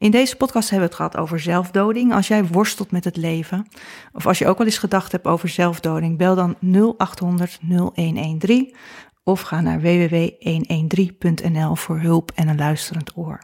In deze podcast hebben we het gehad over zelfdoding. Als jij worstelt met het leven, of als je ook wel eens gedacht hebt over zelfdoding, bel dan 0800 0113 of ga naar www.113.nl voor hulp en een luisterend oor.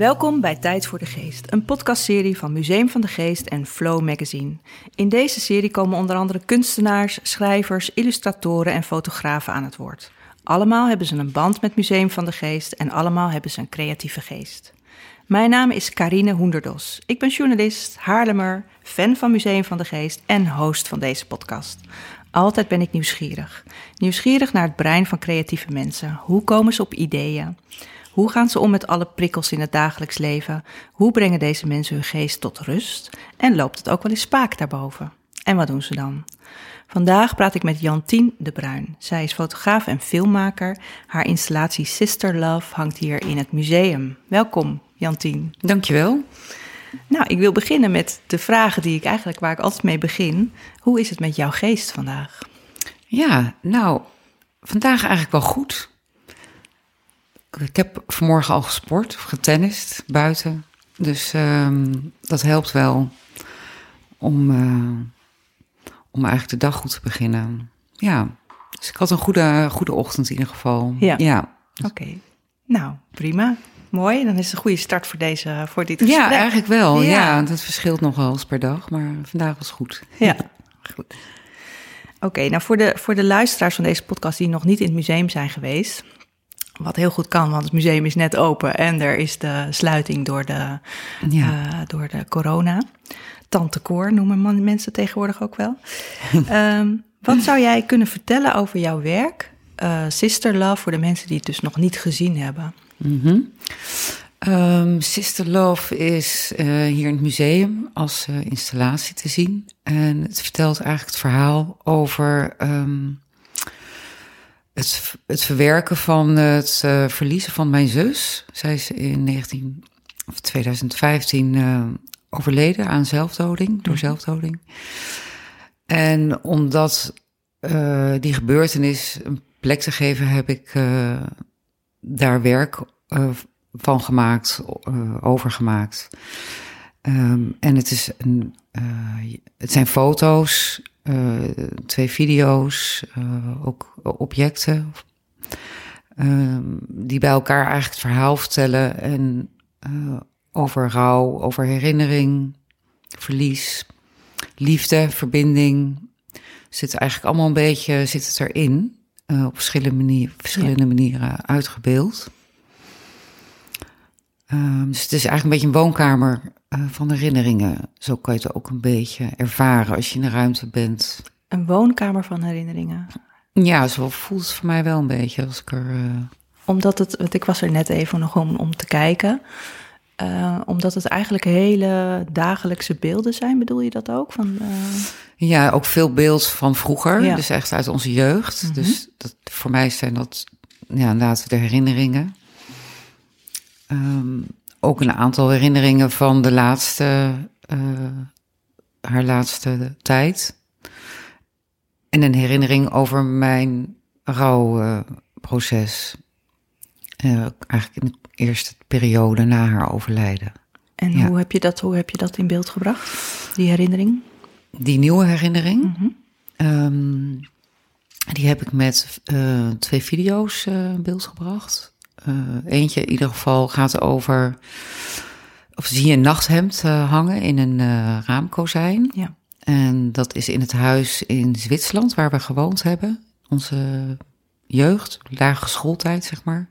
Welkom bij Tijd voor de Geest, een podcastserie van Museum van de Geest en Flow Magazine. In deze serie komen onder andere kunstenaars, schrijvers, illustratoren en fotografen aan het woord. Allemaal hebben ze een band met Museum van de Geest en allemaal hebben ze een creatieve geest. Mijn naam is Karine Hoenderdos. Ik ben journalist, Haarlemmer, fan van Museum van de Geest en host van deze podcast. Altijd ben ik nieuwsgierig. Nieuwsgierig naar het brein van creatieve mensen. Hoe komen ze op ideeën? Hoe gaan ze om met alle prikkels in het dagelijks leven? Hoe brengen deze mensen hun geest tot rust? En loopt het ook wel eens spaak daarboven? En wat doen ze dan? Vandaag praat ik met Jantien de Bruin. Zij is fotograaf en filmmaker. Haar installatie Sister Love hangt hier in het museum. Welkom, Jantien. Dankjewel. Nou, ik wil beginnen met de vragen die ik eigenlijk waar ik altijd mee begin. Hoe is het met jouw geest vandaag? Ja, nou, vandaag eigenlijk wel goed. Ik heb vanmorgen al gesport of getennist buiten. Dus ehm, dat helpt wel om, eh, om eigenlijk de dag goed te beginnen. Ja, dus ik had een goede, goede ochtend in ieder geval. Ja. ja. Oké, nou prima. Mooi, dan is het een goede start voor, deze, voor dit gesprek. Ja, eigenlijk wel. Ja. Ja. dat verschilt nogal eens per dag, maar vandaag was goed. Ja, goed. Oké, nou voor de, voor de luisteraars van deze podcast die nog niet in het museum zijn geweest. Wat heel goed kan, want het museum is net open en er is de sluiting door de, Ja. eh, door de corona. Tante Koor noemen man- mensen tegenwoordig ook wel. Ehm, wat zou jij kunnen vertellen over jouw werk, eh, Sister Love, voor de mensen die het dus nog niet gezien hebben? Mhm. Ehm, Sister Love is eh, hier in het museum als installatie te zien. En het vertelt eigenlijk het verhaal over ehm, het, het verwerken van het eh, verliezen van mijn zus. Zij is in 19, of 2015 eh, overleden aan zelfdoding, door zelfdoding. En omdat eh, die gebeurtenis een plek te geven, heb ik daar werk van gemaakt, over gemaakt. Ehm, en het, is een, het zijn foto's, eh, twee video's, eh, ook objecten. ehm, die bij elkaar eigenlijk het verhaal vertellen. En eh, over rouw, over herinnering, verlies, liefde, verbinding. Zit eigenlijk allemaal een beetje zit het erin. op verschillende, manier, verschillende manieren uitgebeeld. Ehm, dus het is eigenlijk een beetje een woonkamer eh, van herinneringen. Zo kan je het ook een beetje ervaren als je in de ruimte bent. Een woonkamer van herinneringen. Ja, zo voelt het voor mij wel een beetje als ik er. eh, Omdat het, want ik was er net even nog om, om te kijken. Eh, omdat het eigenlijk hele dagelijkse beelden zijn, bedoel je dat ook? Van, Ja, ook veel beeld van vroeger, Ja. dus echt uit onze jeugd. Dus dat, voor mij zijn dat ja, inderdaad de herinneringen. Ehm, ook een aantal herinneringen van de laatste, eh, haar laatste tijd. En een herinnering over mijn rouwproces. Eh, eigenlijk in de eerste periode na haar overlijden. en Ja. hoe, heb je dat, hoe heb je dat in beeld gebracht, die herinnering? Die nieuwe herinnering, Mhm. Ehm, die heb ik met eh, twee video's eh, in beeld gebracht. Eh, eentje in ieder geval gaat over... Of zie je een nachthemd eh, hangen in een eh, raamkozijn. Ja. En dat is in het huis in Zwitserland waar we gewoond hebben. Onze jeugd, lage schooltijd, zeg maar.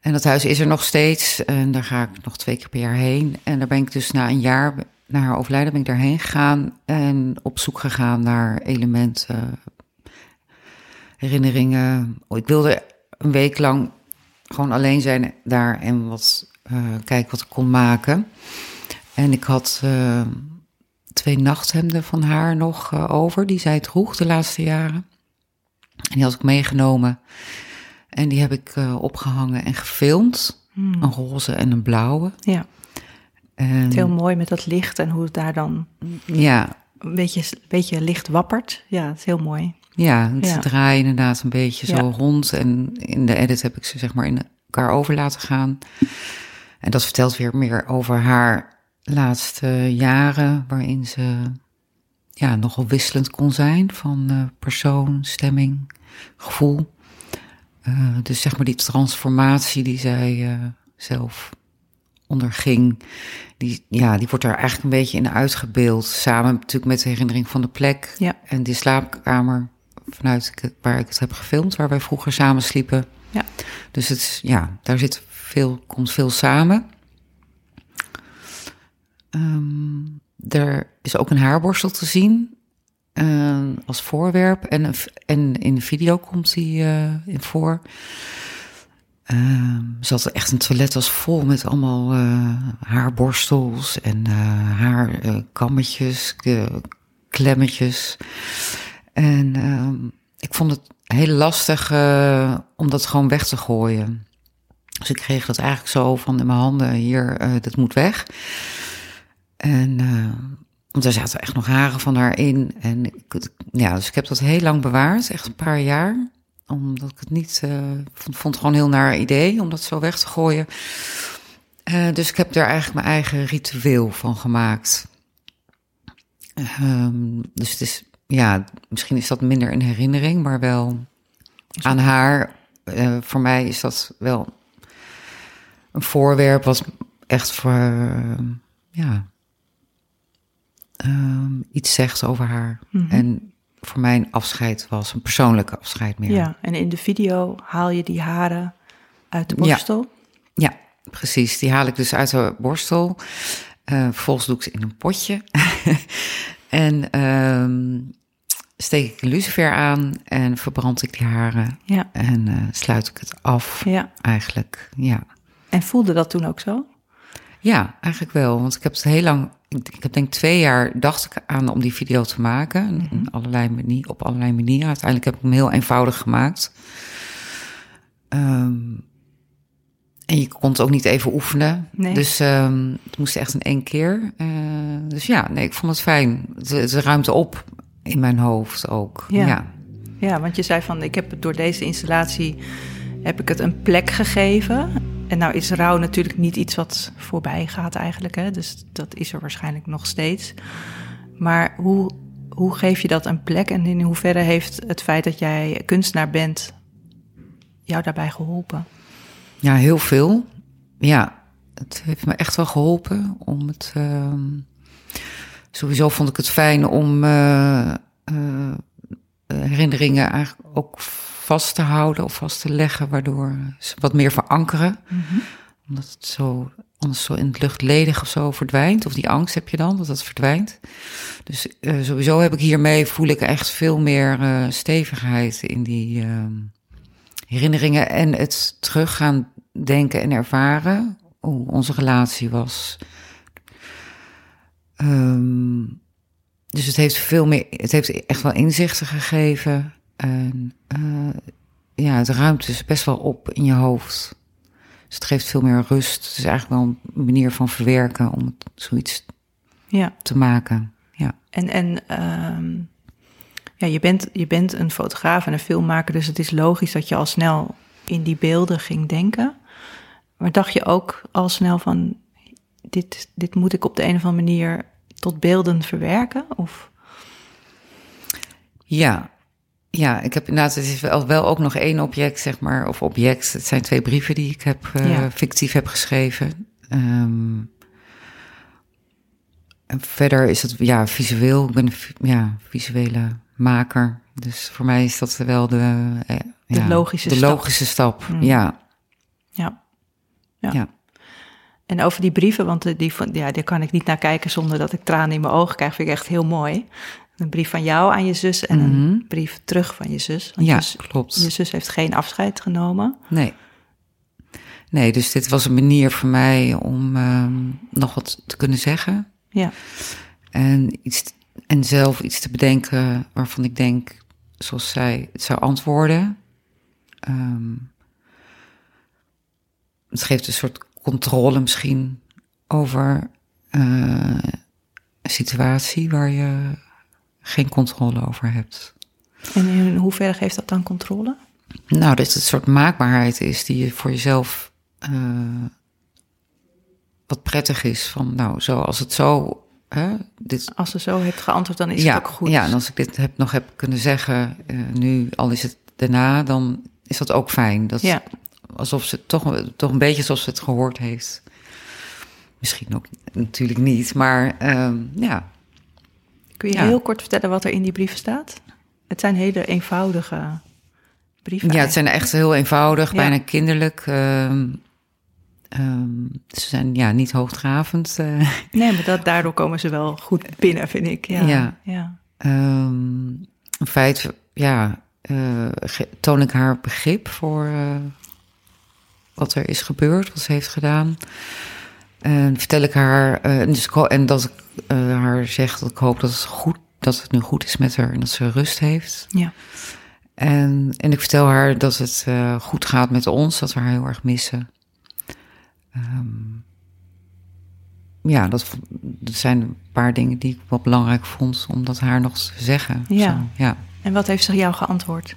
En dat huis is er nog steeds. En daar ga ik nog twee keer per jaar heen. En daar ben ik dus na een jaar, na haar overlijden, ben ik daarheen gegaan. En op zoek gegaan naar elementen, herinneringen. Oh, Ik wilde een week lang gewoon alleen zijn daar en wat eh, kijken wat ik kon maken. En ik had eh, twee nachthemden van haar nog eh, over, die zij droeg de laatste jaren. En die had ik meegenomen. En die heb ik eh, opgehangen en gefilmd. Hmm. Een roze en een blauwe. Ja, En, heel mooi met dat licht en hoe het daar dan ja, een beetje, een beetje licht wappert. Ja, het is heel mooi. Ja, Ja. draaien inderdaad een beetje Ja. zo rond. En in de edit heb ik ze zeg maar in elkaar over laten gaan. En dat vertelt weer meer over haar laatste jaren, waarin ze ja, nogal wisselend kon zijn van eh, persoon, stemming, gevoel. Eh, dus zeg maar die transformatie die zij eh, zelf onderging, die, ja, die wordt er eigenlijk een beetje in uitgebeeld. Samen natuurlijk met de herinnering van de plek Ja. en die slaapkamer vanuit waar ik het heb gefilmd, waar wij vroeger samen sliepen. Ja. Dus het is, ja, daar zit veel, komt veel samen. Ehm, er is ook een haarborstel te zien eh, als voorwerp. En, en in de video komt die eh, in voor. Ehm, ze had echt een toilet als vol met allemaal eh, haarborstels en haarkammetjes, klemmetjes. En ehm, ik vond het heel lastig eh, om dat gewoon weg te gooien. Dus ik kreeg dat eigenlijk zo van in mijn handen, hier, eh, dat moet weg. En uh, want er zaten echt nog haren van haar in. En ik, ja, dus ik heb dat heel lang bewaard, echt een paar jaar. Omdat ik het niet, vond, vond gewoon een heel naar idee om dat zo weg te gooien. Dus ik heb daar eigenlijk mijn eigen ritueel van gemaakt. Um, dus het is, ja, misschien is dat minder een herinnering, maar wel aan haar. Uh, voor mij is dat wel een voorwerp wat echt voor, uh, ja, um, iets zegt over haar. Mm -hmm. En voor mij een afscheid was, een persoonlijke afscheid meer. Ja, en in de video haal je die haren uit de borstel? Ja, ja precies. Die haal ik dus uit de borstel. Uh, vervolgens doe ik ze in een potje. en um, steek ik een lucifer aan en verbrand ik die haren. Ja. En uh, sluit ik het af, ja. eigenlijk. Ja. En voelde dat toen ook zo? Ja, eigenlijk wel. Want ik heb het heel lang, ik heb denk twee jaar, dacht ik aan om die video te maken. Mm -hmm. allerlei manier, op allerlei manieren. Uiteindelijk heb ik hem heel eenvoudig gemaakt. Um, en je kon het ook niet even oefenen. Nee. Dus um, het moest echt in één keer. Uh, dus ja, nee, ik vond het fijn. Het, het ruimte op in mijn hoofd ook. Ja. ja. Ja, want je zei van, ik heb door deze installatie heb ik het een plek gegeven. En nou is rouw natuurlijk niet iets wat voorbij gaat eigenlijk. Hè? Dus dat is er waarschijnlijk nog steeds. Maar hoe, hoe geef je dat een plek? En in hoeverre heeft het feit dat jij kunstenaar bent jou daarbij geholpen? Ja, heel veel. Ja, het heeft me echt wel geholpen om het... Uh, sowieso vond ik het fijn om uh, uh, herinneringen eigenlijk ook vast te houden of vast te leggen, waardoor ze wat meer verankeren. Mhm. Omdat het zo, anders zo in het luchtledig of zo verdwijnt. Of die angst heb je dan, dat dat verdwijnt. Dus uh, sowieso heb ik hiermee, voel ik echt veel meer stevigheid in die uh, herinneringen. En het terug gaan denken en ervaren hoe onze relatie was. Um, dus het heeft veel meer, het heeft echt wel inzichten gegeven. En uh, ja, de ruimte is best wel op in je hoofd. Dus het geeft veel meer rust. Het is eigenlijk wel een manier van verwerken om het zoiets ja. te maken. Ja. En, en um, ja, je, bent, je bent een fotograaf en een filmmaker, dus het is logisch dat je al snel in die beelden ging denken. Maar dacht je ook al snel van, dit, dit moet ik op de een of andere manier tot beelden verwerken? Of? Ja, ja, ik heb inderdaad, het is wel, wel ook nog één object, zeg maar, of object. Het zijn twee brieven die ik heb uh, ja. fictief heb geschreven. Um, en verder is het ja visueel. Ik ben een ja, visuele maker. Dus voor mij is dat wel de, eh, De ja, logische de stap. logische stap. Mm. Ja, Ja. Ja. Ja. En over die brieven, want eh, die, van, ja, daar kan ik niet naar kijken zonder dat ik tranen in mijn ogen krijg. Vind ik echt heel mooi. Een brief van jou aan je zus en een Mhm. brief terug van je zus. Want ja je, klopt. je zus heeft geen afscheid genomen. Nee. Nee, dus dit was een manier voor mij om ehm, nog wat te kunnen zeggen. Ja, En, iets, en zelf iets te bedenken waarvan ik denk, zoals zij het zou antwoorden. Ehm, het geeft een soort controle misschien over eh, een situatie waar je geen controle over hebt. en in hoeverre geeft dat dan controle? Nou, dat het een soort maakbaarheid is die je voor jezelf eh, wat prettig is. Van nou, zo als het zo. Hè, dit, Als ze zo heeft geantwoord, dan is ja, het ook goed. ja, en als ik dit heb, nog heb kunnen zeggen, eh, nu al is het daarna, dan is dat ook fijn. Dat, Ja. Alsof ze toch, toch een beetje zoals ze het gehoord heeft. Misschien ook natuurlijk niet, maar ehm, ja. Kun je Ja. heel kort vertellen wat er in die brieven staat? Het zijn hele eenvoudige brieven. Ja, het zijn echt heel eenvoudig, Ja. bijna kinderlijk. ehm, ehm, ze zijn ja, niet hoogdravend. eh. Nee, maar dat, daardoor komen ze wel goed binnen, vind ik. Ja. Ja. ja. Ehm, in feite, ja, eh, toon ik haar begrip voor eh, wat er is gebeurd, wat ze heeft gedaan. En vertel ik haar, en, dus en dat ik haar zeg dat ik hoop dat het, goed, dat het nu goed is met haar en dat ze rust heeft. Ja. En, en ik vertel haar dat het goed gaat met ons, dat we haar heel erg missen. Ehm, ja, dat, zijn een paar dingen die ik wel belangrijk vond om dat haar nog te zeggen. Ja. Zo, ja. En wat heeft ze jou geantwoord?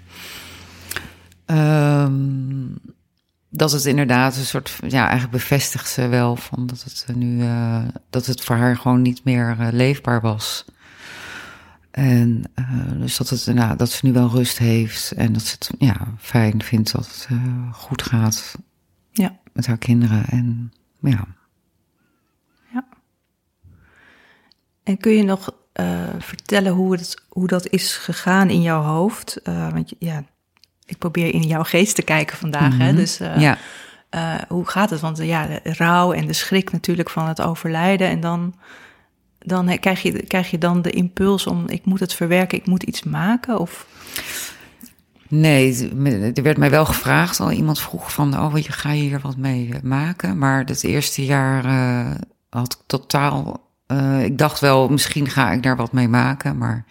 Ehm, dat het inderdaad een soort, ja, eigenlijk bevestigt ze wel van dat het eh, nu, eh, dat het voor haar gewoon niet meer eh, leefbaar was. En dus dat, het, nou, dat ze nu wel rust heeft en dat ze het ja, fijn vindt dat het goed gaat. Met haar kinderen. En ja, En kun je nog eh, vertellen hoe, het, hoe dat is gegaan in jouw hoofd? Eh, want ja, ik probeer in jouw geest te kijken vandaag. hè? Mhm. Dus eh, ja. hoe gaat het? Want ja, de rouw en de schrik natuurlijk van het overlijden. En dan, dan krijg, je, krijg je dan de impuls om, ik moet het verwerken, ik moet iets maken? Of, Nee, er werd mij wel gevraagd. Al iemand vroeg van, oh, je ga je hier wat mee eh, maken? Maar het eerste jaar eh, had ik totaal... eh, ik dacht wel, misschien ga ik daar wat mee maken. Maar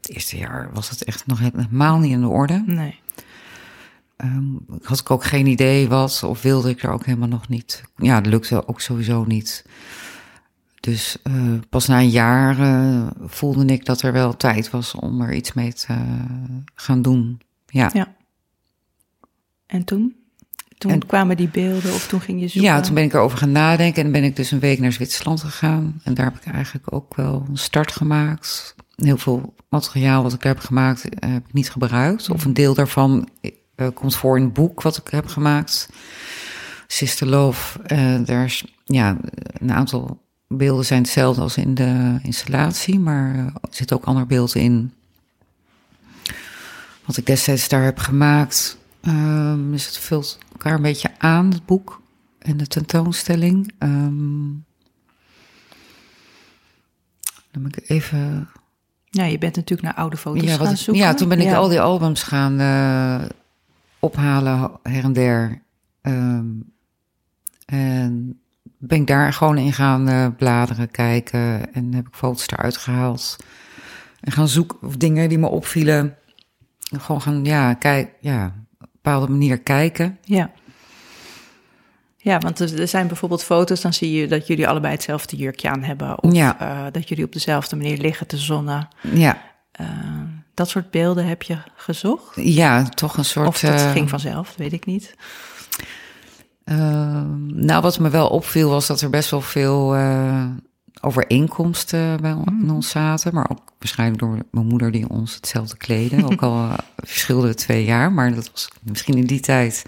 het eerste jaar was het echt nog helemaal niet in de orde. nee. Ehm, had ik ook geen idee wat, of wilde ik er ook helemaal nog niet. Ja, dat lukte ook sowieso niet. Dus pas na een jaar voelde ik dat er wel tijd was om er iets mee te gaan doen. Ja. Ja. En toen? Toen En- kwamen die beelden of toen ging je zoeken? Ja, toen ben ik erover gaan nadenken en ben ik dus een week naar Zwitserland gegaan. En daar heb ik eigenlijk ook wel een start gemaakt. Heel veel materiaal wat ik heb gemaakt eh, heb ik niet gebruikt. Of een deel daarvan eh, komt voor in het boek wat ik heb gemaakt. Sister Love. Eh, daar is, ja, een aantal beelden zijn hetzelfde als in de installatie. Maar er zitten ook andere beelden in. Wat ik destijds daar heb gemaakt. Ehm, dus het vult elkaar een beetje aan, het boek en de tentoonstelling. Ehm, dan moet ik even. Ja, je bent natuurlijk naar oude foto's Ja, gaan ik- zoeken. ja, toen ben ik Ja. al die albums gaan eh, ophalen her en der. Ehm, en ben ik daar gewoon in gaan eh, bladeren, kijken. En heb ik foto's eruit gehaald. En gaan zoeken of dingen die me opvielen. Gewoon gaan, ja, kijk, ja, op een bepaalde manier kijken. Ja. Ja, want er zijn bijvoorbeeld foto's, dan zie je dat jullie allebei hetzelfde jurkje aan hebben. Of Ja. eh, dat jullie op dezelfde manier liggen te zonnen. Ja, Eh, dat soort beelden heb je gezocht? ja toch een soort. Of dat eh, ging vanzelf, weet ik niet. Ehm, nou, wat me wel opviel was dat er best wel veel overeenkomsten bij in ons zaten. Maar ook waarschijnlijk door mijn moeder die ons hetzelfde kleden. Ook al eh, verschilden we twee jaar, maar dat was misschien in die tijd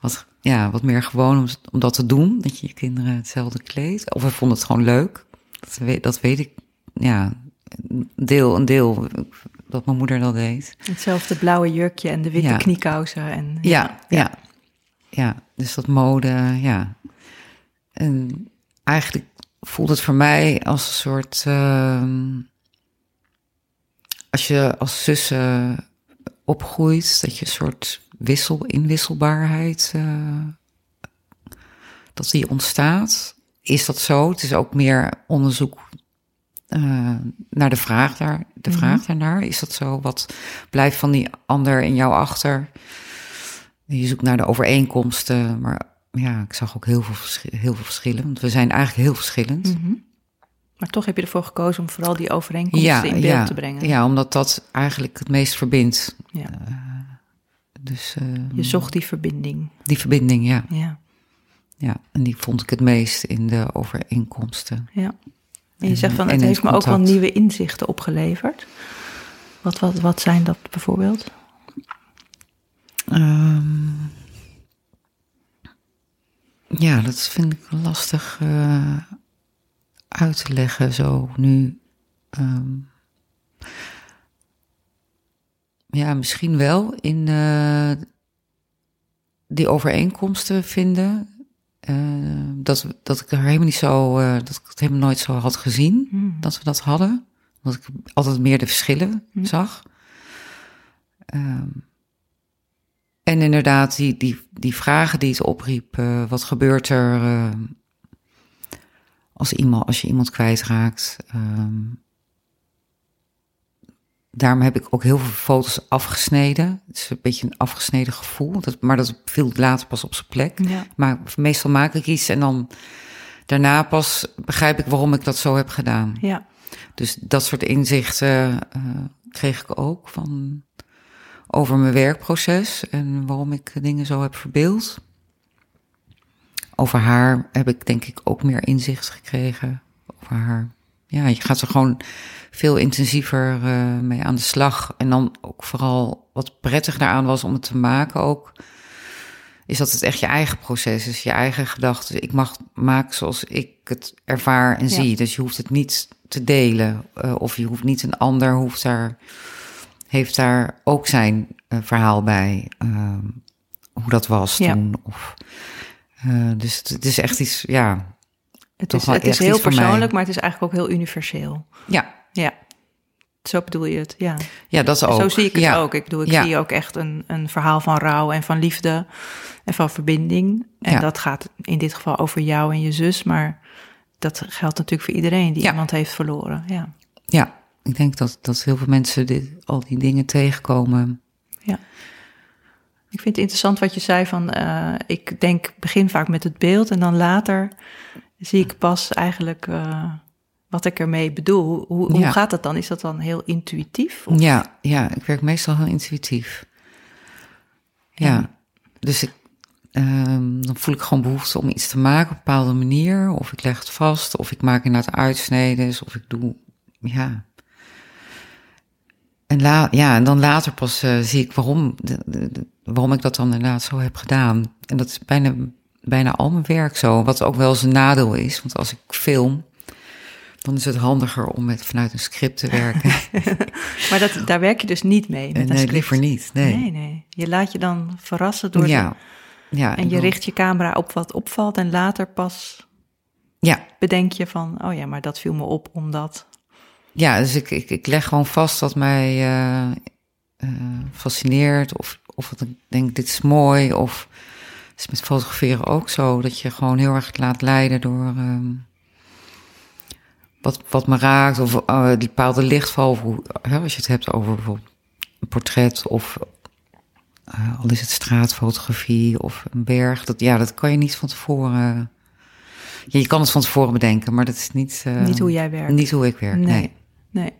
wat, ja, wat meer gewoon om, om dat te doen. Dat je je kinderen hetzelfde kleedt. Of we vonden het gewoon leuk. Dat weet, dat weet ik, ja, een deel, een deel dat mijn moeder dat deed. Hetzelfde blauwe jurkje en de witte Ja. kniekousen. En, Ja, ja. Ja, dus dat mode, ja. En eigenlijk voelt het voor mij als een soort... ehm, als je als zussen opgroeit, dat je een soort wissel, inwisselbaarheid... eh, dat die ontstaat. Is dat zo? Het is ook meer onderzoek eh, naar de vraag, daar, de Mhm. vraag daarnaar. Is dat zo? Wat blijft van die ander in jou achter? Je zoekt naar de overeenkomsten, maar ja, ik zag ook heel veel, heel veel verschillen. Want we zijn eigenlijk heel verschillend. Mhm. Maar toch heb je ervoor gekozen om vooral die overeenkomsten in beeld ja, te brengen. ja, omdat dat eigenlijk het meest verbindt. Ja. Dus eh, Je zocht die verbinding. die verbinding, ja, Ja. ja. En die vond ik het meest in de overeenkomsten. ja. En je zegt van, het heeft me ook wel nieuwe inzichten opgeleverd. Wat, wat, wat zijn dat bijvoorbeeld? Ehm, ja, dat vind ik lastig eh, uit te leggen zo nu. Ehm, ja, misschien wel in eh, die overeenkomsten vinden. eh, dat, dat ik er helemaal niet zo, dat ik het helemaal nooit zo had gezien Hmm. dat we dat hadden. Dat ik altijd meer de verschillen Hm. zag. Ehm, en inderdaad, die, die, die vragen die het opriep. eh, wat gebeurt er eh, als, iemand, als je iemand kwijtraakt? Ehm daarom heb ik ook heel veel foto's afgesneden. Het is een beetje een afgesneden gevoel. Dat, maar dat viel later pas op zijn plek. Ja. Maar meestal maak ik iets en dan daarna pas begrijp ik waarom ik dat zo heb gedaan. ja. Dus dat soort inzichten eh, kreeg ik ook van over mijn werkproces en waarom ik dingen zo heb verbeeld. Over haar heb ik denk ik ook meer inzicht gekregen. Over haar. Ja, je gaat er gewoon veel intensiever eh, mee aan de slag. En dan ook vooral wat prettig daaraan was om het te maken ook. Is dat het echt je eigen proces is, je eigen gedachten. Ik mag maken zoals ik het ervaar en Ja. zie. Dus je hoeft het niet te delen. eh, of je hoeft niet een ander hoeft daar, heeft daar ook zijn eh, verhaal bij. ehm, hoe dat was Ja. toen. Of, eh, dus het, het is echt iets, ja. Het is, het is heel persoonlijk, maar het is eigenlijk ook heel universeel. Ja, Ja. Zo bedoel je het, ja. ja dat En ook. Zo zie ik het ja. ook. Ik bedoel, ik Ja. zie ook echt een, een verhaal van rouw en van liefde en van verbinding. En Ja. dat gaat in dit geval over jou en je zus, maar dat geldt natuurlijk voor iedereen die iemand heeft verloren. Ja. Ja, ik denk dat, dat heel veel mensen dit, al die dingen tegenkomen. ja. Ik vind het interessant wat je zei van, eh, ik denk, begin vaak met het beeld en dan later zie ik pas eigenlijk eh, wat ik ermee bedoel. Hoe, hoe Ja. gaat dat dan? Is dat dan heel intuïtief? Of- Ja, ja, ik werk meestal heel intuïtief. Ja, dus ik, ehm, dan voel ik gewoon behoefte om iets te maken op een bepaalde manier. Of ik leg het vast, of ik maak inderdaad uitsneden, of ik doe, ja. En, la, ja, en dan later pas eh, zie ik waarom, de- de- de- waarom ik dat dan inderdaad zo heb gedaan. En dat is bijna, bijna al mijn werk zo, wat ook wel eens een nadeel is. Want als ik film, dan is het handiger om met, vanuit een script te werken. Maar dat, daar werk je dus niet mee met En een nee, liever niet. Nee. Nee, nee. Je laat je dan verrassen door ja. ja. en je dan- richt je camera op wat opvalt en later pas Ja, bedenk je van, oh ja, maar dat viel me op omdat. Ja dus ik, ik, ik leg gewoon vast wat mij eh, eh, fascineert. Of, of wat ik denk, dit is mooi. Of het is met fotograferen ook zo. Dat je gewoon heel erg laat leiden door ehm, wat, wat me raakt. Of eh, die bepaalde lichtval. Of hoe, hè, als je het hebt over bijvoorbeeld een portret of... al is het straatfotografie of een berg. Dat, ja, dat kan je niet van tevoren... Ja, je kan het van tevoren bedenken, maar dat is niet... Niet hoe jij werkt. Niet hoe ik werk, nee. Nee. Nee.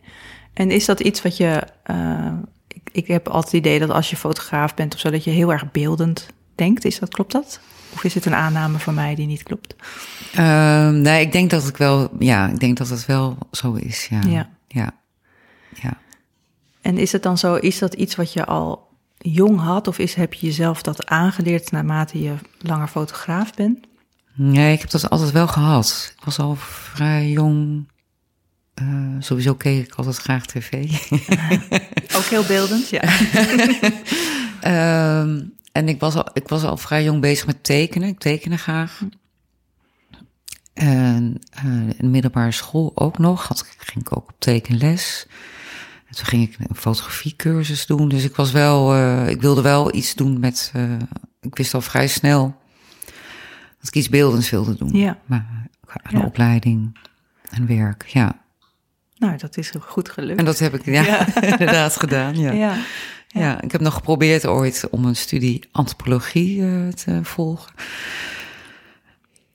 En is dat iets wat je. eh, ik, ik heb altijd het idee dat als je fotograaf bent of zo, dat je heel erg beeldend denkt. Is dat, klopt dat? Of is het een aanname van mij die niet klopt? Ehm, nee, ik denk dat ik wel, ja, ik denk dat het wel zo is, ja. Ja. Ja, ja. En is het dan zo, is dat iets wat je al jong had? Of is, heb je jezelf dat aangeleerd naarmate je langer fotograaf bent? Nee, ik heb dat altijd wel gehad. Ik was al vrij jong Eh, sowieso keek ik altijd graag tv. Ook heel beeldend, ja. Ehm, en ik was, al, ik was al vrij jong bezig met tekenen. Ik tekende graag. En eh, in de middelbare school ook nog. Had, ging ik ook op tekenles. En toen ging ik een fotografiecursus doen. Dus ik was wel, eh, ik wilde wel iets doen met. ik wist al vrij snel dat ik iets beeldends wilde doen. Ja. Maar een Ja. opleiding en werk, ja. Nou, dat is goed gelukt. En dat heb ik ja, Ja. inderdaad gedaan. Ja. ja. Ja. ik heb nog geprobeerd ooit om een studie antropologie eh, te volgen.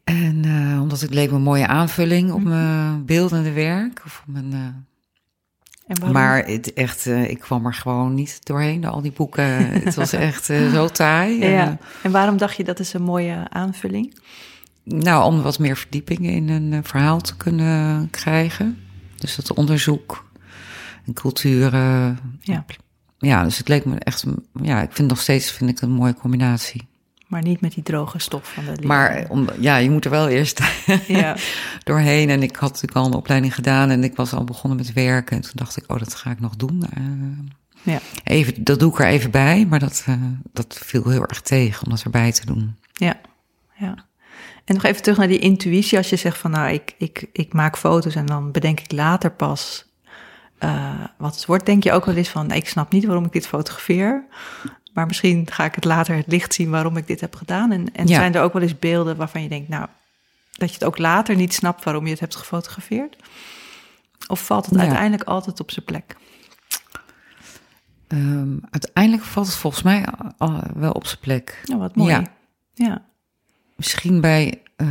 En eh, omdat het leek me een mooie aanvulling op mijn beeldende werk. Of op mijn, eh, maar het echt, ik kwam er gewoon niet doorheen, door al die boeken. het was echt zo taai. Eh, Ja. En waarom dacht je dat is een mooie aanvulling? nou, om wat meer verdieping in een verhaal te kunnen krijgen. Dus dat onderzoek en culturen. Ja. Ja, dus het leek me echt, ja, ik vind nog steeds vind ik een mooie combinatie. Maar niet met die droge stof van de leer. Maar om, ja, je moet er wel eerst Ja. doorheen. En ik had natuurlijk al een opleiding gedaan en ik was al begonnen met werken. En toen dacht ik, oh, dat ga ik nog doen. Eh, Ja. even, dat doe ik er even bij, maar dat, eh, dat viel heel erg tegen om dat erbij te doen. Ja, ja. En nog even terug naar die intuïtie. Als je zegt van nou, ik, ik, ik maak foto's en dan bedenk ik later pas eh, wat het wordt. Denk je ook wel eens van, ik snap niet waarom ik dit fotografeer. Maar misschien ga ik het later het licht zien waarom ik dit heb gedaan. En, en Ja. zijn er ook wel eens beelden waarvan je denkt, nou, dat je het ook later niet snapt waarom je het hebt gefotografeerd? Of valt het Ja. uiteindelijk altijd op zijn plek? Ehm, uiteindelijk valt het volgens mij al- wel op zijn plek. Nou, wat mooi. Ja. ja. Misschien bij eh,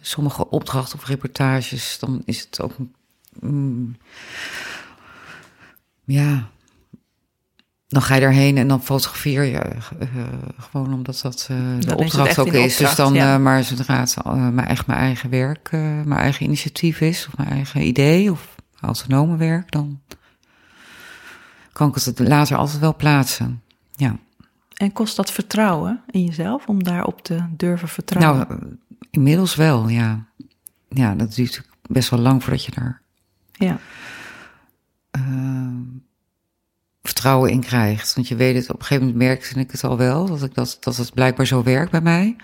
sommige opdrachten of reportages, dan is het ook. mm, ja. Dan ga je daarheen en dan fotografeer je eh, gewoon omdat dat eh, de opdracht echt ook is. Dus dan, ja. maar zodra het mijn, eigen, mijn eigen werk, mijn eigen initiatief is, of mijn eigen idee, of autonome werk, dan kan ik het later altijd wel plaatsen. Ja. En kost dat vertrouwen in jezelf om daarop te durven vertrouwen? Nou, inmiddels wel, ja. Ja, dat duurt best wel lang voordat je daar ja. eh, vertrouwen in krijgt. Want je weet het, op een gegeven moment merkte ik het al wel, dat, ik dat, dat het blijkbaar zo werkt bij mij.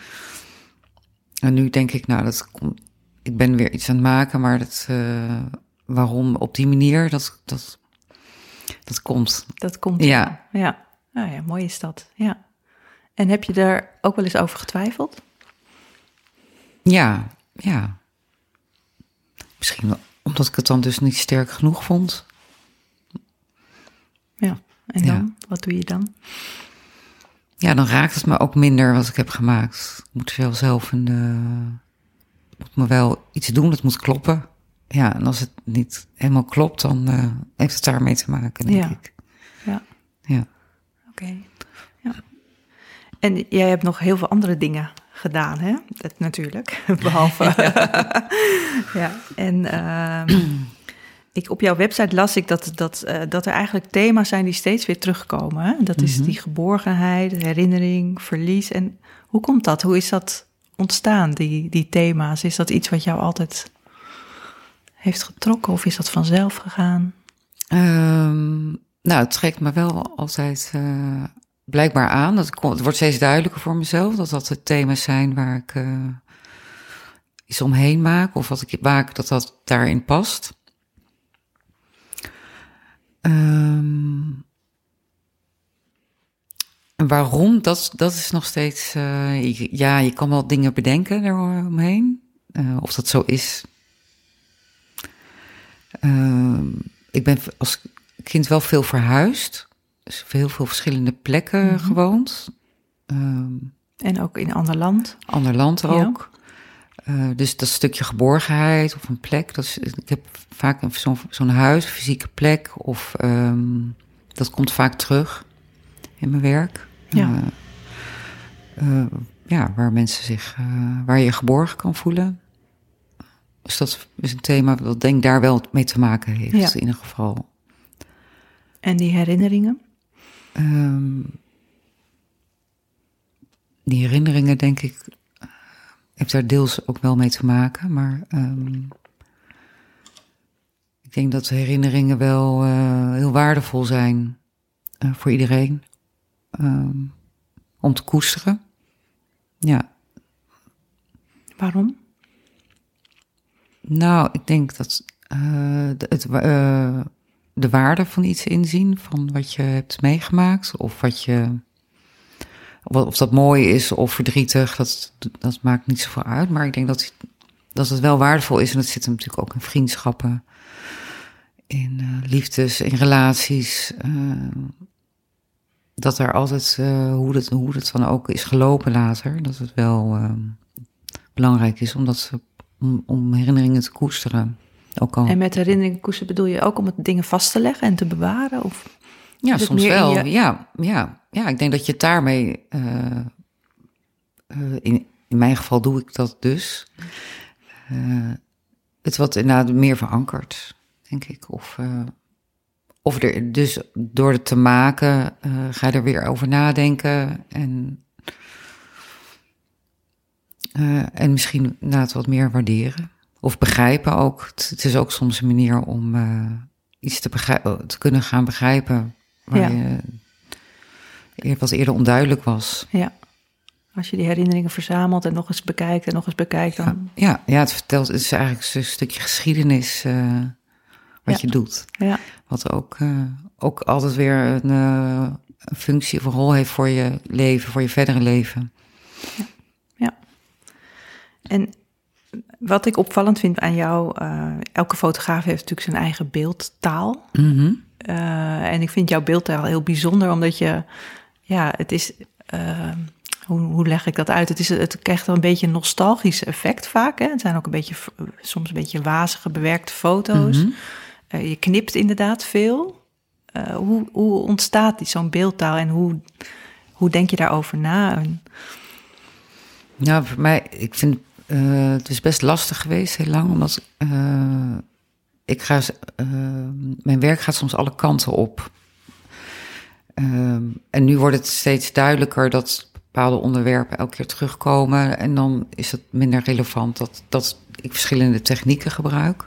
En nu denk ik, nou, dat komt, ik ben weer iets aan het maken, maar dat, eh, waarom op die manier, dat, dat, dat komt. Dat komt. Ja. Ja. Nou ja, mooi is dat. Ja. En heb je daar ook wel eens over getwijfeld? Ja, ja. Misschien wel, omdat ik het dan dus niet sterk genoeg vond. Ja. En Ja. dan? Wat doe je dan? Ja, dan raakt het me ook minder wat ik heb gemaakt. Ik moet wel zelf een. eh, moet me wel iets doen, het moet kloppen. Ja, en als het niet helemaal klopt, dan eh, heeft het daarmee te maken, denk Ja. ik. Ja. Ja. Ja. En jij hebt nog heel veel andere dingen gedaan, hè? Dat, natuurlijk. Behalve. ja. En ehm, ik, op jouw website las ik dat, dat, eh, dat er eigenlijk thema's zijn die steeds weer terugkomen. Hè? Dat is die geborgenheid, herinnering, verlies. En hoe komt dat? Hoe is dat ontstaan, die, die thema's? Is dat iets wat jou altijd heeft getrokken of is dat vanzelf gegaan? Ehm, nou, het trekt me wel altijd eh, blijkbaar aan. Dat het wordt steeds duidelijker voor mezelf dat dat de thema's zijn waar ik eh, iets omheen maak. Of wat ik maak, dat dat daarin past. Ehm, en waarom, dat, dat is nog steeds... eh, ja, je kan wel dingen bedenken eromheen. Of dat zo is, Ehm, ik ben als kind wel veel verhuisd. Dus heel veel verschillende plekken gewoond. Ehm, En ook in ander land? ander land ook. Eh, dus dat stukje geborgenheid of een plek. Dat is, ik heb vaak een- zo'n huis, fysieke plek. Of ehm, dat komt vaak terug in mijn werk. Ja. Eh, eh, ja, waar mensen zich, waar je geborgen kan voelen. Dus dat is een thema dat denk ik daar wel mee te maken heeft, Ja. in ieder geval. En die herinneringen? Ehm, die herinneringen, denk ik, eh, heeft daar deels ook wel mee te maken. Maar ehm, ik denk dat herinneringen wel eh, heel waardevol zijn eh, voor iedereen. Ehm, om te koesteren. Ja, Waarom? nou, ik denk dat eh, de, het, eh, de waarde van iets inzien, van wat je hebt meegemaakt, of wat je. Of, dat mooi is of verdrietig, dat, dat maakt niet zoveel uit. Maar ik denk dat, dat het wel waardevol is. En dat zit hem natuurlijk ook in vriendschappen, in eh, liefdes, in relaties. eh, dat er altijd, eh, hoe, het, hoe het dan ook is gelopen later, dat het wel belangrijk is om, dat, ze- om, om herinneringen te koesteren. Ook al, En met herinneringen koesteren bedoel je ook om het dingen vast te leggen en te bewaren? Of? ja, soms wel. je- Ja, ja, ja, ik denk dat je het daarmee, eh, eh, in, in mijn geval doe ik dat dus, eh, het wat inderdaad meer verankerd, denk ik. Of, of er, dus door het te maken ga je er weer over nadenken en, en misschien inderdaad wat meer waarderen. Of begrijpen ook. Het, is ook soms een manier om eh, iets te, begrijpen, te kunnen gaan begrijpen waar Ja. je wat eerder onduidelijk was. Ja. Als je die herinneringen verzamelt en nog eens bekijkt en nog eens bekijkt, dan... Ja, ja het vertelt, het is eigenlijk een stukje geschiedenis eh, wat Ja. je doet. Ja. Wat ook, eh, ook altijd weer een, eh, een functie of een rol heeft voor je leven, voor je verdere leven. En wat ik opvallend vind aan jou, eh, elke fotograaf heeft natuurlijk zijn eigen beeldtaal. Mhm. Eh, en ik vind jouw beeldtaal heel bijzonder, omdat je, ja, het is, eh, hoe, hoe leg ik dat uit? Het, is, het krijgt een beetje een nostalgisch effect vaak. Hè? Het zijn ook een beetje, soms een beetje wazige, bewerkte foto's. Mhm. Je knipt inderdaad veel. Hoe, hoe ontstaat die zo'n beeldtaal en hoe, hoe denk je daarover na? Nou, voor mij, ik vind eh, het is best lastig geweest heel lang, omdat eh, ik ga, eh, mijn werk gaat soms alle kanten op. En nu wordt het steeds duidelijker dat bepaalde onderwerpen elke keer terugkomen. En dan is het minder relevant dat, dat ik verschillende technieken gebruik.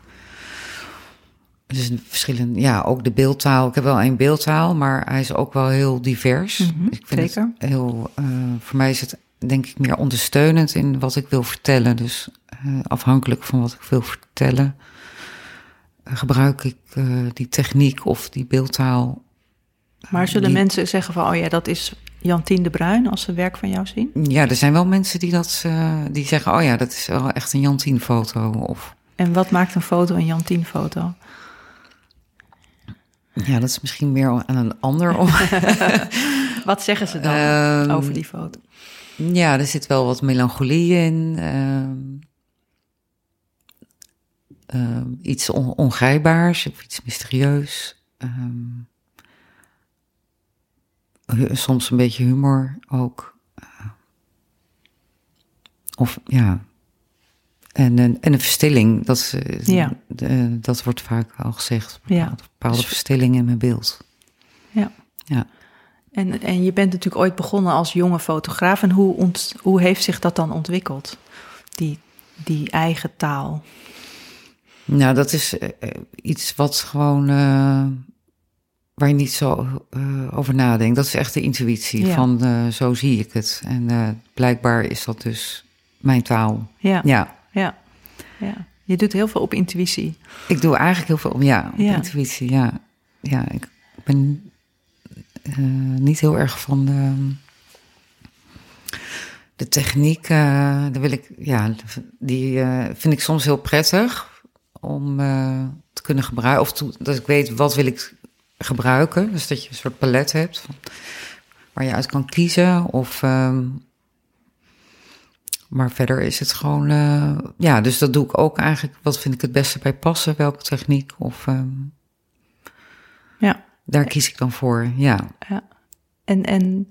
Dus verschillende, ja, ook de beeldtaal. Ik heb wel één beeldtaal, maar hij is ook wel heel divers. Mhm, ik vind zeker. het heel, voor mij is het denk ik meer ondersteunend in wat ik wil vertellen. Dus eh, afhankelijk van wat ik wil vertellen, eh, gebruik ik eh, die techniek of die beeldtaal. Maar zullen Die- mensen zeggen van, oh ja, dat is Jantien de Bruin als ze werk van jou zien? Ja, er zijn wel mensen die dat die zeggen: oh ja, dat is wel echt een Jantien foto. Of En wat maakt een foto een Jantien foto? ja, dat is misschien meer aan een ander. Wat zeggen ze dan Ehm, over die foto? Ja, er zit wel wat melancholie in. ehm, ehm, iets on- ongrijpbaars of iets mysterieus. ehm, soms een beetje humor ook. Eh, of ja. En, een- en een verstilling, dat, eh, Ja. dat wordt vaak al gezegd. Ja. Bepaalde Dus- verstilling in mijn beeld. Ja. Ja. En, en je bent natuurlijk ooit begonnen als jonge fotograaf. En hoe, ont, hoe heeft zich dat dan ontwikkeld? Die, die eigen taal. Nou, dat is eh, eh, iets wat gewoon. eh, waar je niet zo over nadenkt. Dat is echt de intuïtie Ja. van zo zie ik het. En blijkbaar is dat dus mijn taal. Ja, ja. Ja, ja, Je doet heel veel op intuïtie. ik doe eigenlijk heel veel om. Ja, op Ja. intuïtie. Ja, ja ik ben niet heel erg van de. De techniek, eh, daar wil ik, ja, die eh, vind ik soms heel prettig om eh, te kunnen gebruiken. Of dat ik weet wat wil ik gebruiken. Dus dat je een soort palet hebt waar je uit kan kiezen. Of, ehm, maar verder is het gewoon, eh, ja, dus dat doe ik ook eigenlijk. Wat vind ik het beste bij passen? Welke techniek? Of ehm. Daar kies ik dan voor, ja. ja. En, en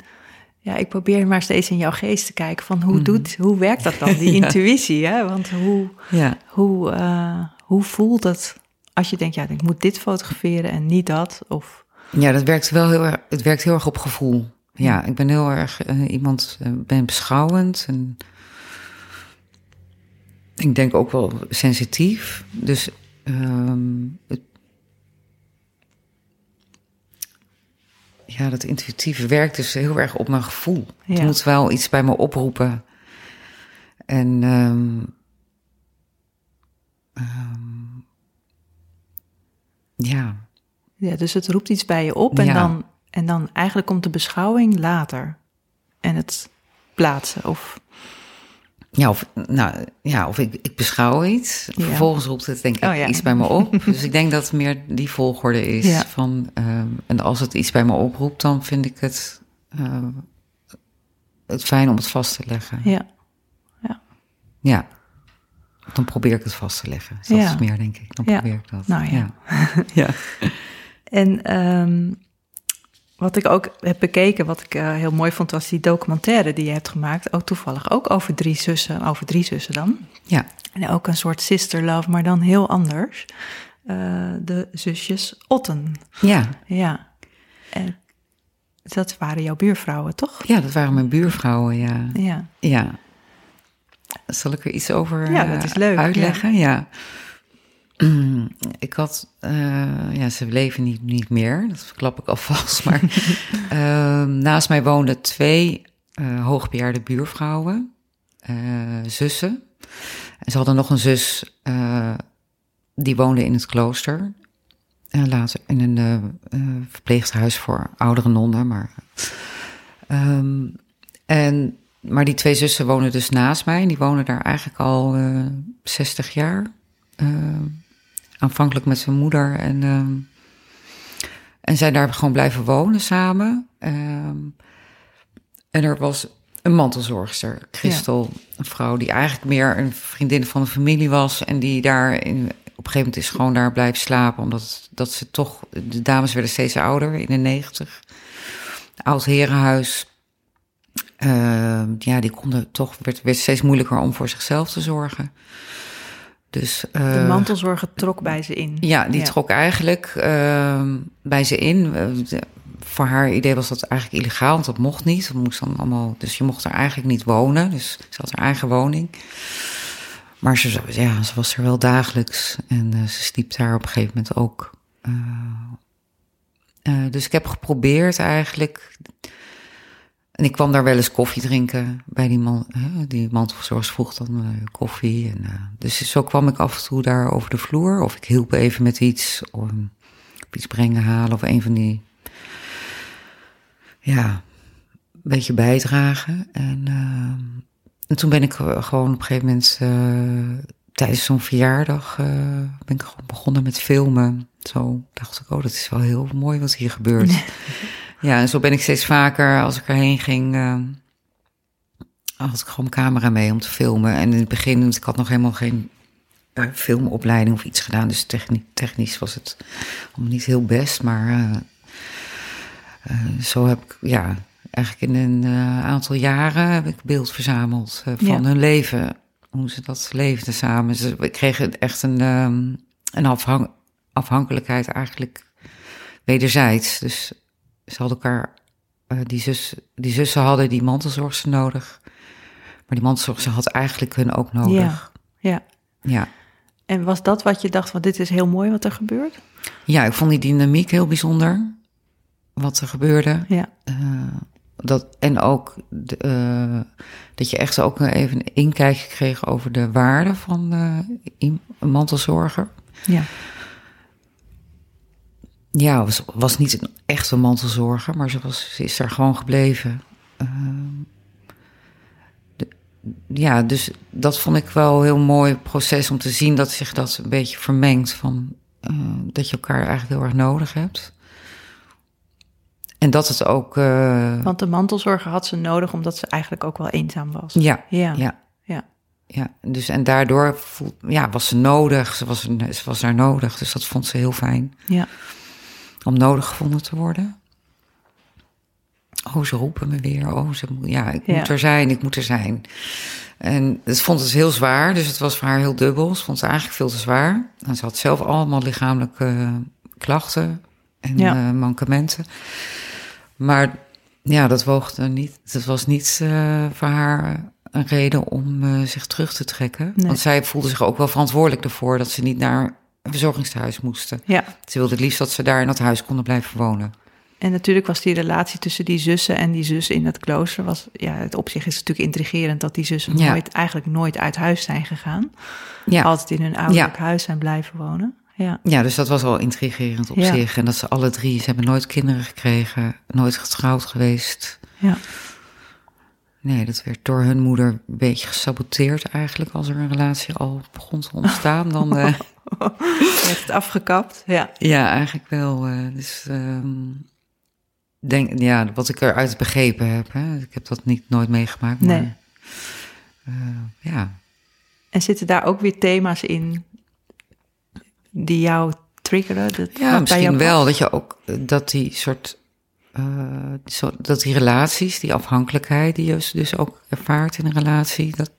ja, ik probeer maar steeds in jouw geest te kijken van hoe, Mhm. doet, hoe werkt dat dan, die Ja. intuïtie? Hè? Want hoe, Ja, hoe, eh, hoe voelt het als je denkt, ja, ik moet dit fotograferen en niet dat? Of, ja dat werkt wel heel erg, het werkt heel erg op gevoel. Ja, ik ben heel erg eh, iemand, eh, ben beschouwend en ik denk ook wel sensitief. Dus ehm, het, ja, dat intuïtieve werkt dus heel erg op mijn gevoel. Ja. Het moet wel iets bij me oproepen. En ehm, ehm, ja, Ja, dus het roept iets bij je op en, Ja. dan, en dan eigenlijk komt de beschouwing later. En het plaatsen of... ja, of, nou, ja, of ik, ik beschouw iets. Ja. Vervolgens roept het denk ik Oh, ja. iets bij me op. dus ik denk dat het meer die volgorde is. Ja. Van, ehm, en als het iets bij me oproept, dan vind ik het, ehm, het fijn om het vast te leggen. Ja, Ja. Dan probeer ik het vast te leggen. Dus dat Ja. is meer, denk ik. Dan Ja. probeer ik dat. Nou ja. ja. En ehm, wat ik ook heb bekeken, wat ik eh, heel mooi vond, was die documentaire die je hebt gemaakt. Ook toevallig ook over drie zussen, over drie zussen dan. Ja. En ook een soort sister love, maar dan heel anders. Eh, de zusjes Otten. Ja. Ja. En dat waren jouw buurvrouwen, toch? ja, dat waren mijn buurvrouwen, ja. Ja. Ja. Zal ik er iets over Ja, eh, dat is leuk, uitleggen? Ja. Ik had, eh, ja, ze leven niet, niet meer, dat verklap ik alvast. Maar ehm, naast mij woonden twee eh, hoogbejaarde buurvrouwen, eh, zussen. En ze hadden nog een zus, die woonde in het klooster. En later in een verpleeghuis voor oudere nonnen. Maar, Ehm, en, maar die twee zussen wonen dus naast mij. En die wonen daar eigenlijk al eh 60 jaar. Ehm, aanvankelijk met zijn moeder. En, ehm, en zijn daar gewoon blijven wonen samen. Ehm, en er was een mantelzorgster, Christel. Een vrouw die eigenlijk meer een vriendin van de familie was. En die daar in, op een gegeven moment is gewoon daar blijven slapen. Omdat dat ze toch, de dames werden steeds ouder in de negentig. Oud herenhuis. Ehm, ja, die konden toch, werd, werd steeds moeilijker om voor zichzelf te zorgen. Dus, De eh, mantelzorger trok bij ze in. ja, die trok eigenlijk ehm, bij ze in. Eh, voor haar idee was dat eigenlijk illegaal, want dat mocht niet. Dat moest dan allemaal, dus je mocht er eigenlijk niet wonen. Dus ze had haar eigen woning. Maar ze, ja, ze was er wel dagelijks. En eh, ze sliep daar op een gegeven moment ook. Dus ik heb geprobeerd eigenlijk... En ik kwam daar wel eens koffie drinken bij die man. Hè, die mantelzorgers vroeg dan eh, koffie. En, eh, dus zo kwam ik af en toe daar over de vloer. Of ik hielp even met iets. Of, of iets brengen, halen. Of een van die... Ja, een beetje bijdragen. En, eh, en toen ben ik eh, gewoon op een gegeven moment... eh, tijdens zo'n verjaardag eh, ben ik gewoon begonnen met filmen. Zo dacht ik, oh, dat is wel heel mooi wat hier gebeurt. Ja, en zo ben ik steeds vaker, als ik erheen ging, eh, had ik gewoon mijn camera mee om te filmen. En in het begin, want ik had nog helemaal geen eh, filmopleiding of iets gedaan. Dus techni- technisch was het allemaal niet heel best. Maar eh, eh, zo heb ik, ja, eigenlijk in een aantal jaren heb ik beeld verzameld van Ja. hun leven. Hoe ze dat leefden samen. Ze, kregen echt een, ehm, een afhankelijkheid eigenlijk wederzijds. Dus ze hadden elkaar, eh, die, zus, die zussen hadden die mantelzorgster nodig. Maar die mantelzorgster had eigenlijk hun ook nodig. Ja. Ja. En was dat wat je dacht, van dit is heel mooi wat er gebeurt? Ja, ik vond die dynamiek heel bijzonder. Wat er gebeurde. Ja. Eh, dat, en ook de, eh, dat je echt ook even een inkijkje kreeg over de waarde van een mantelzorger. Ja. Ja, was, was niet een echte mantelzorger, maar ze, was, ze is daar gewoon gebleven. Ehm, de- ja, dus dat vond ik wel een heel mooi proces om te zien dat zich dat een beetje vermengt van eh, dat je elkaar eigenlijk heel erg nodig hebt. En dat het ook. eh, Want de mantelzorger had ze nodig omdat ze eigenlijk ook wel eenzaam was. ja, Ja. ja, Ja. ja. Dus en daardoor voel, ja, was ze nodig. Ze was, ze was daar nodig. Dus dat vond ze heel fijn. Ja. Om nodig gevonden te worden. Oh, ze roepen me weer. Oh, ze, ja, ik Ja. moet er zijn, ik moet er zijn. En het vond het heel zwaar, dus het was voor haar heel dubbel. Ze vond het eigenlijk veel te zwaar. En ze had zelf allemaal lichamelijke eh, klachten en Ja. eh, mankementen. Maar ja, dat woogde niet. Het was niet eh, voor haar een reden om zich terug te trekken. Nee. Want zij voelde zich ook wel verantwoordelijk ervoor dat ze niet naar een verzorgingstehuis moesten. Ja. Ze wilde het liefst dat ze daar in dat huis konden blijven wonen. En natuurlijk was die relatie tussen die zussen en die zus in het klooster... Was, ja, het op zich is het natuurlijk intrigerend dat die zussen Ja. nooit, eigenlijk nooit uit huis zijn gegaan. Ja. Altijd in hun ouderlijk huis zijn blijven wonen. Ja, ja, dus dat was wel intrigerend op zich. En dat ze alle drie, ze hebben nooit kinderen gekregen, nooit getrouwd geweest. ja. Nee, dat werd door hun moeder een beetje gesaboteerd eigenlijk. Als er een relatie al begon te ontstaan, dan... eh, Heeft het afgekapt. Ja, ja, eigenlijk wel. eh, dus ehm, denk, ja, wat ik eruit begrepen heb. Hè, ik heb dat niet nooit meegemaakt, maar... Nee. eh, ja, En zitten daar ook weer thema's in die jou triggeren? Dat, Ja, misschien wel. Dat je ook dat die soort. Eh, zo, dat die relaties, die afhankelijkheid die je dus ook ervaart in een relatie, dat,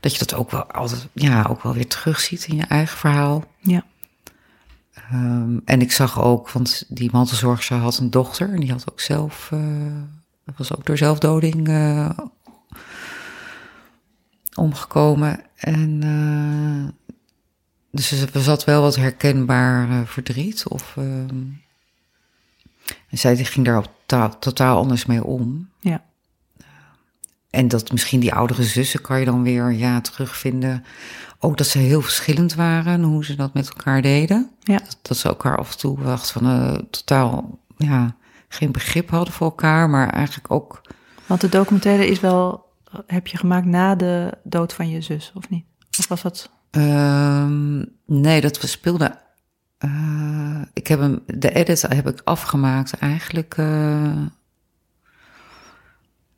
dat je dat ook wel altijd, ja, ook wel weer terugziet in je eigen verhaal. Ja, Ehm, en ik zag ook, want die mantelzorgster had een dochter en die had ook zelf, eh, was ook door zelfdoding eh, omgekomen. En dus er zat wel wat herkenbaar verdriet. Of, ehm, en zij ging daar totaal anders mee om. ja, En dat misschien die oudere zussen kan je dan weer ja, terugvinden. Ook dat ze heel verschillend waren en hoe ze dat met elkaar deden. ja. Dat, dat ze elkaar af en toe wacht van eh, totaal ja, geen begrip hadden voor elkaar. Maar eigenlijk ook Want de documentaire is wel, heb je gemaakt na de dood van je zus, of niet? Of was dat? Ehm, nee, dat we eh, ik heb hem, de edit heb ik afgemaakt eigenlijk eh,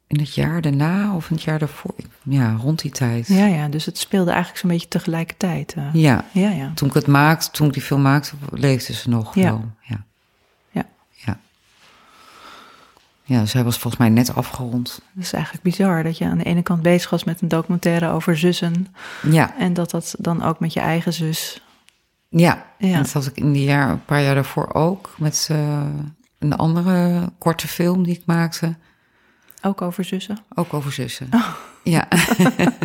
in het jaar daarna of in het jaar daarvoor. Ja, rond die tijd. Ja, ja, dus het speelde eigenlijk zo'n beetje tegelijkertijd. eh. Ja, ja, ja. toen ik het maakte, toen ik die film maakte, leefde ze nog Ja. wel. Ja. Ja. Ja. Ja, zij was volgens mij net afgerond. Dat is eigenlijk bizar dat je aan de ene kant bezig was met een documentaire over zussen. Ja, En dat dat dan ook met je eigen zus. Ja. Ja. Dat had ik in die jaar, een paar jaar daarvoor ook met eh, een andere korte film die ik maakte. Ook over zussen. Ook over zussen. Oh. Ja.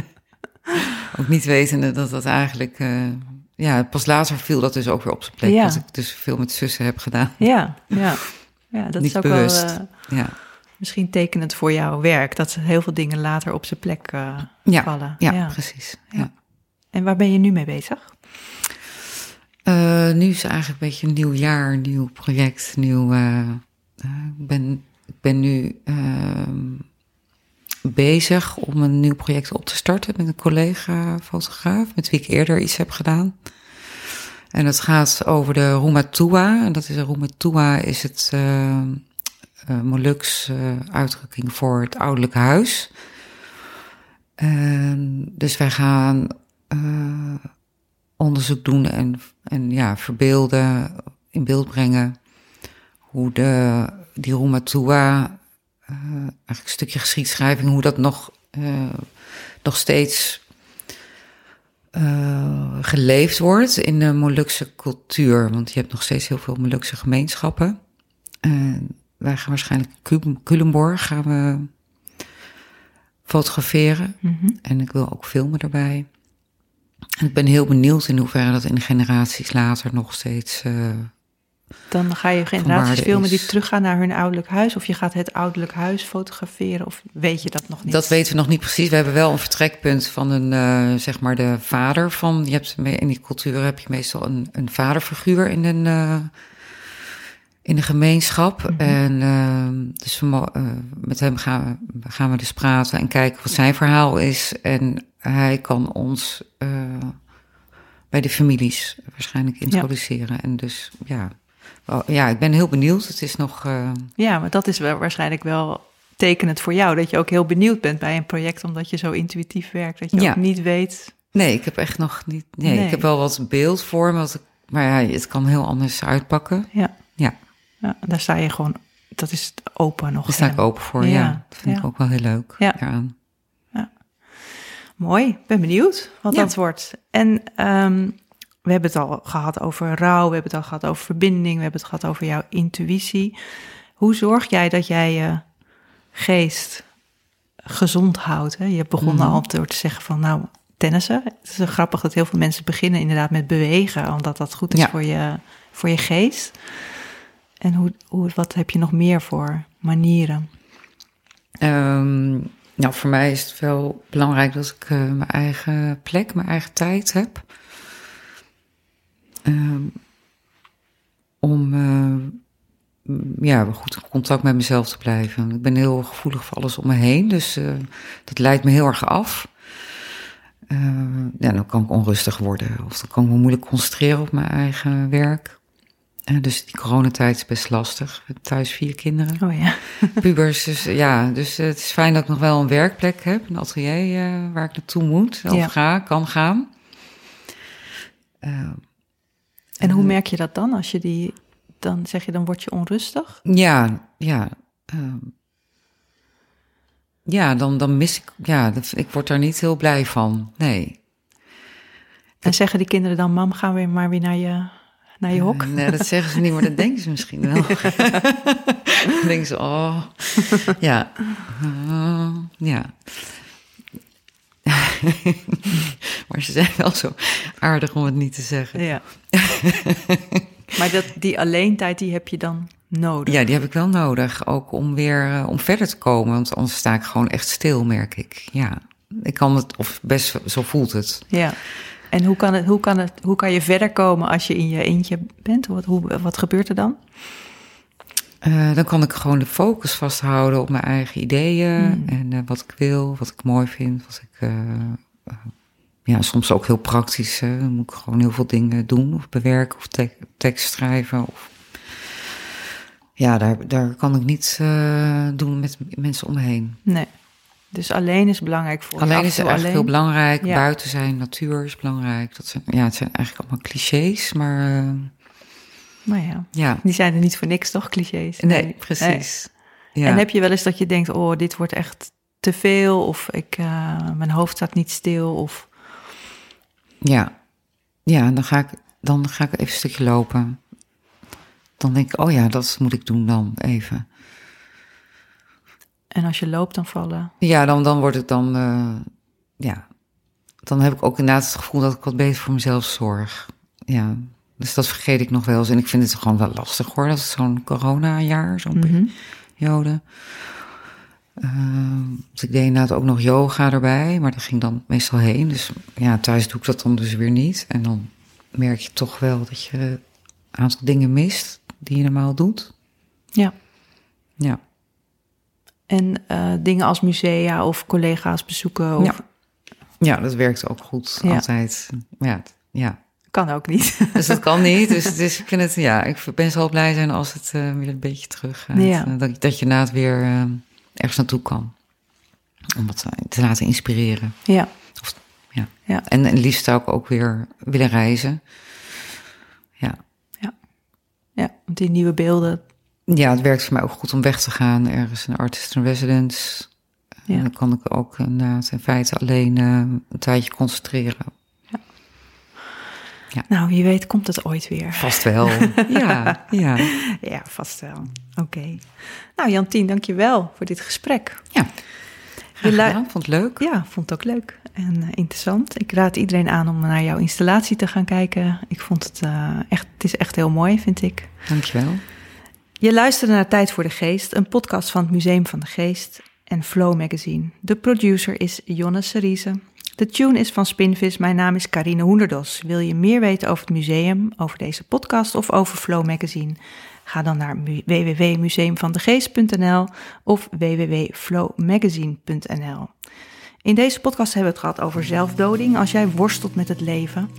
ook niet wetende dat dat eigenlijk... eh, ja, pas later viel dat dus ook weer op zijn plek. Ja. Dat ik dus veel met zussen heb gedaan. Ja, ja. Ja, dat Niet is ook bewust. wel eh, Ja, misschien tekenend voor jouw werk. Dat heel veel dingen later op zijn plek ja, vallen. ja, precies. Ja. En waar ben je nu mee bezig? Eh, nu is eigenlijk een beetje een nieuw jaar, een nieuw project. Nieuw, eh, eh, ik, ben, ik ben nu ehm, bezig om een nieuw project op te starten met een collega-fotograaf, met wie ik eerder iets heb gedaan. En het gaat over de Rumatua. En dat is Rumatua is het Molux uitdrukking voor het ouderlijk huis. En dus wij gaan onderzoek doen en, en ja, verbeelden, in beeld brengen hoe de, die Rumatua, eh eigenlijk een stukje geschiedschrijving, hoe dat nog, eh, nog steeds eh, geleefd wordt in de Molukse cultuur. Want je hebt nog steeds heel veel Molukse gemeenschappen. En wij gaan waarschijnlijk Culemborg gaan we fotograferen. Mhm. En ik wil ook filmen daarbij. En ik ben heel benieuwd in hoeverre dat in de generaties later nog steeds. eh, Dan ga je generaties filmen die teruggaan naar hun ouderlijk huis. Of je gaat het ouderlijk huis fotograferen. Of weet je dat nog niet? dat weten we nog niet precies. We hebben wel een vertrekpunt van een, eh, zeg maar, de vader van. Je hebt in die cultuur heb je meestal een, een vaderfiguur in een. eh, in de gemeenschap. Mhm. En eh, dus we, met hem gaan we, gaan we dus praten en kijken wat zijn verhaal is. En hij kan ons eh, bij de families waarschijnlijk introduceren. En dus ja, wel, ja, ik ben heel benieuwd. Het is nog. eh, Ja, maar dat is wel waarschijnlijk wel tekenend voor jou. Dat je ook heel benieuwd bent bij een project. Omdat je zo intuïtief werkt. Dat je Ja. ook niet weet. nee, ik heb echt nog niet. Nee, Nee. ik heb wel wat beeld voor me. Wat ik, maar ja, het kan heel anders uitpakken. Ja. Ja, ja daar sta je gewoon. Dat is open nog. daar sta ik open voor. Ja, Ja, dat vind ik ook wel heel leuk. Ja. Mooi, ben benieuwd wat Ja. dat wordt. En ehm, we hebben het al gehad over rouw, we hebben het al gehad over verbinding, we hebben het gehad over jouw intuïtie. Hoe zorg jij dat jij je geest gezond houdt? Hè? Je hebt begonnen Mhm. al door te zeggen van nou, tennissen. Het is grappig dat heel veel mensen beginnen inderdaad met bewegen, omdat dat goed is Ja. voor, je, voor je geest. En hoe, hoe, wat heb je nog meer voor manieren? Ehm, nou, voor mij is het wel belangrijk dat ik eh, mijn eigen plek, mijn eigen tijd heb. Ehm, om eh, ja, goed in contact met mezelf te blijven. Ik ben heel gevoelig voor alles om me heen, dus eh, dat leidt me heel erg af. Eh, ja, dan kan ik onrustig worden of dan kan ik me moeilijk concentreren op mijn eigen werk. Eh, dus die coronatijd is best lastig. Thuis vier kinderen Oh ja. pubers. Dus ja, dus het is fijn dat ik nog wel een werkplek heb, een atelier eh, waar ik naartoe moet of Ja. ga, kan gaan. Eh, En hoe merk je dat dan? Als je die, dan zeg je, dan word je onrustig? ja, ja. ehm, ja, dan, dan mis ik, ja, dat, ik word daar niet heel blij van. Nee. En zeggen die kinderen dan, mam, gaan we maar weer naar je, naar je hok? Eh, nee, dat zeggen ze niet, maar dat denken ze misschien wel. dan denken ze, oh, ja, Ah, ja. maar ze zijn wel zo aardig om het niet te zeggen. Ja. maar dat, die alleentijd, die heb je dan nodig. Ja, die heb ik wel nodig, ook om weer eh, om verder te komen. Want anders sta ik gewoon echt stil, merk ik. Ja, ik kan het, of best zo voelt het. Ja. En hoe kan, het, hoe, kan het, hoe kan je verder komen als je in je eentje bent? Wat, hoe, wat gebeurt er dan? Eh, dan kan ik gewoon de focus vasthouden op mijn eigen ideeën Hmm. en eh, wat ik wil, wat ik mooi vind, wat ik. eh, ja, soms ook heel praktisch. hè. Dan moet ik gewoon heel veel dingen doen of bewerken of tek- tekst schrijven. Of... Ja, daar, daar kan ik niet doen met mensen om me heen. Nee. Dus alleen is belangrijk voor. Alleen is eigenlijk heel alleen. belangrijk. Ja. Buiten zijn, natuur is belangrijk. Dat zijn, ja, het zijn eigenlijk allemaal clichés, maar eh, Maar ja, ja. die zijn er niet voor niks, toch? Clichés. Nee, precies. Ja. En heb je wel eens dat je denkt, oh, dit wordt echt te veel. Of ik, eh, mijn hoofd staat niet stil. Of Ja, ja dan, ga ik, dan ga ik even een stukje lopen. Dan denk ik, oh ja, dat moet ik doen dan even. En als je loopt, dan vallen. Ja, dan, dan word ik dan, eh, ja, dan heb ik ook inderdaad het gevoel dat ik wat beter voor mezelf zorg. Ja, dus dat vergeet ik nog wel eens. En ik vind het gewoon wel lastig hoor, dat is zo'n corona-jaar, zo'n Mhm. periode. Ehm, dus ik deed inderdaad ook nog yoga erbij, maar dat ging dan meestal heen. Dus ja, thuis doe ik dat dan dus weer niet. En dan merk je toch wel dat je een aantal dingen mist die je normaal doet. Ja. Ja, En eh, dingen als musea of collega's bezoeken. Of, Ja. ja dat werkt ook goed, Ja. altijd. Ja, het- ja, Kan ook niet. dus dat kan niet. Dus, het is, ik vind het, ja, ik ben zo blij zijn als het eh, weer een beetje terug gaat. Ja. Eh, dat, dat je na het weer ergens naartoe kan. Om wat te laten inspireren. ja. Ja. Ja. En, en liefst zou ik ook weer willen reizen. Ja. ja, want die nieuwe beelden. Ja, het werkt voor mij ook goed om weg te gaan. Ergens een artist in residence. Ja. En dan kan ik ook inderdaad in feite alleen eh, een tijdje concentreren. Nou, wie weet komt het ooit weer. Vast wel. ja, ja. Ja, vast wel. Oké. Nou, Jantien, dank je wel voor dit gesprek. Ja. Je gedaan, vond het leuk. Ja, vond het ook leuk en eh, interessant. Ik raad iedereen aan om naar jouw installatie te gaan kijken. Ik vond het eh, echt, het is echt heel mooi, vind ik. Dankjewel. Je luisterde naar Tijd voor de Geest, een podcast van het Museum van de Geest en Flow Magazine. De producer is Jonne Seriese. De tune is van Spinvis. Mijn naam is Carine Hoenderdos. Wil je meer weten over het museum, over deze podcast of over Flow Magazine? Ga dan naar mu- www.museumvandegeest.nl of www.flowmagazine.nl. In deze podcast hebben we het gehad over zelfdoding. Als jij worstelt met het leven,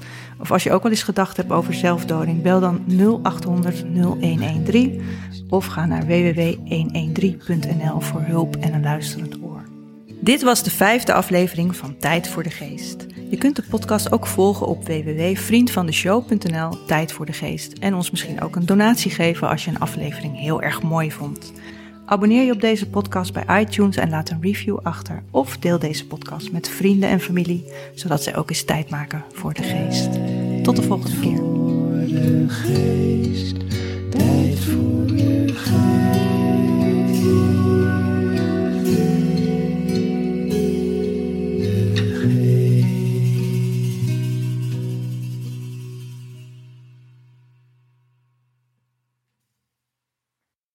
of als je ook wel eens gedacht hebt over zelfdoding, bel dan 0800 0113 of ga naar www.113.nl voor hulp en een luisterend oor. Dit was de vijfde aflevering van Tijd voor de Geest. Je kunt de podcast ook volgen op www.vriendvandeshow.nl Tijd voor de Geest en ons misschien ook een donatie geven als je een aflevering heel erg mooi vond. Abonneer je op deze podcast bij iTunes en laat een review achter. Of deel deze podcast met vrienden en familie, zodat zij ook eens tijd maken voor de geest. Tot de volgende keer.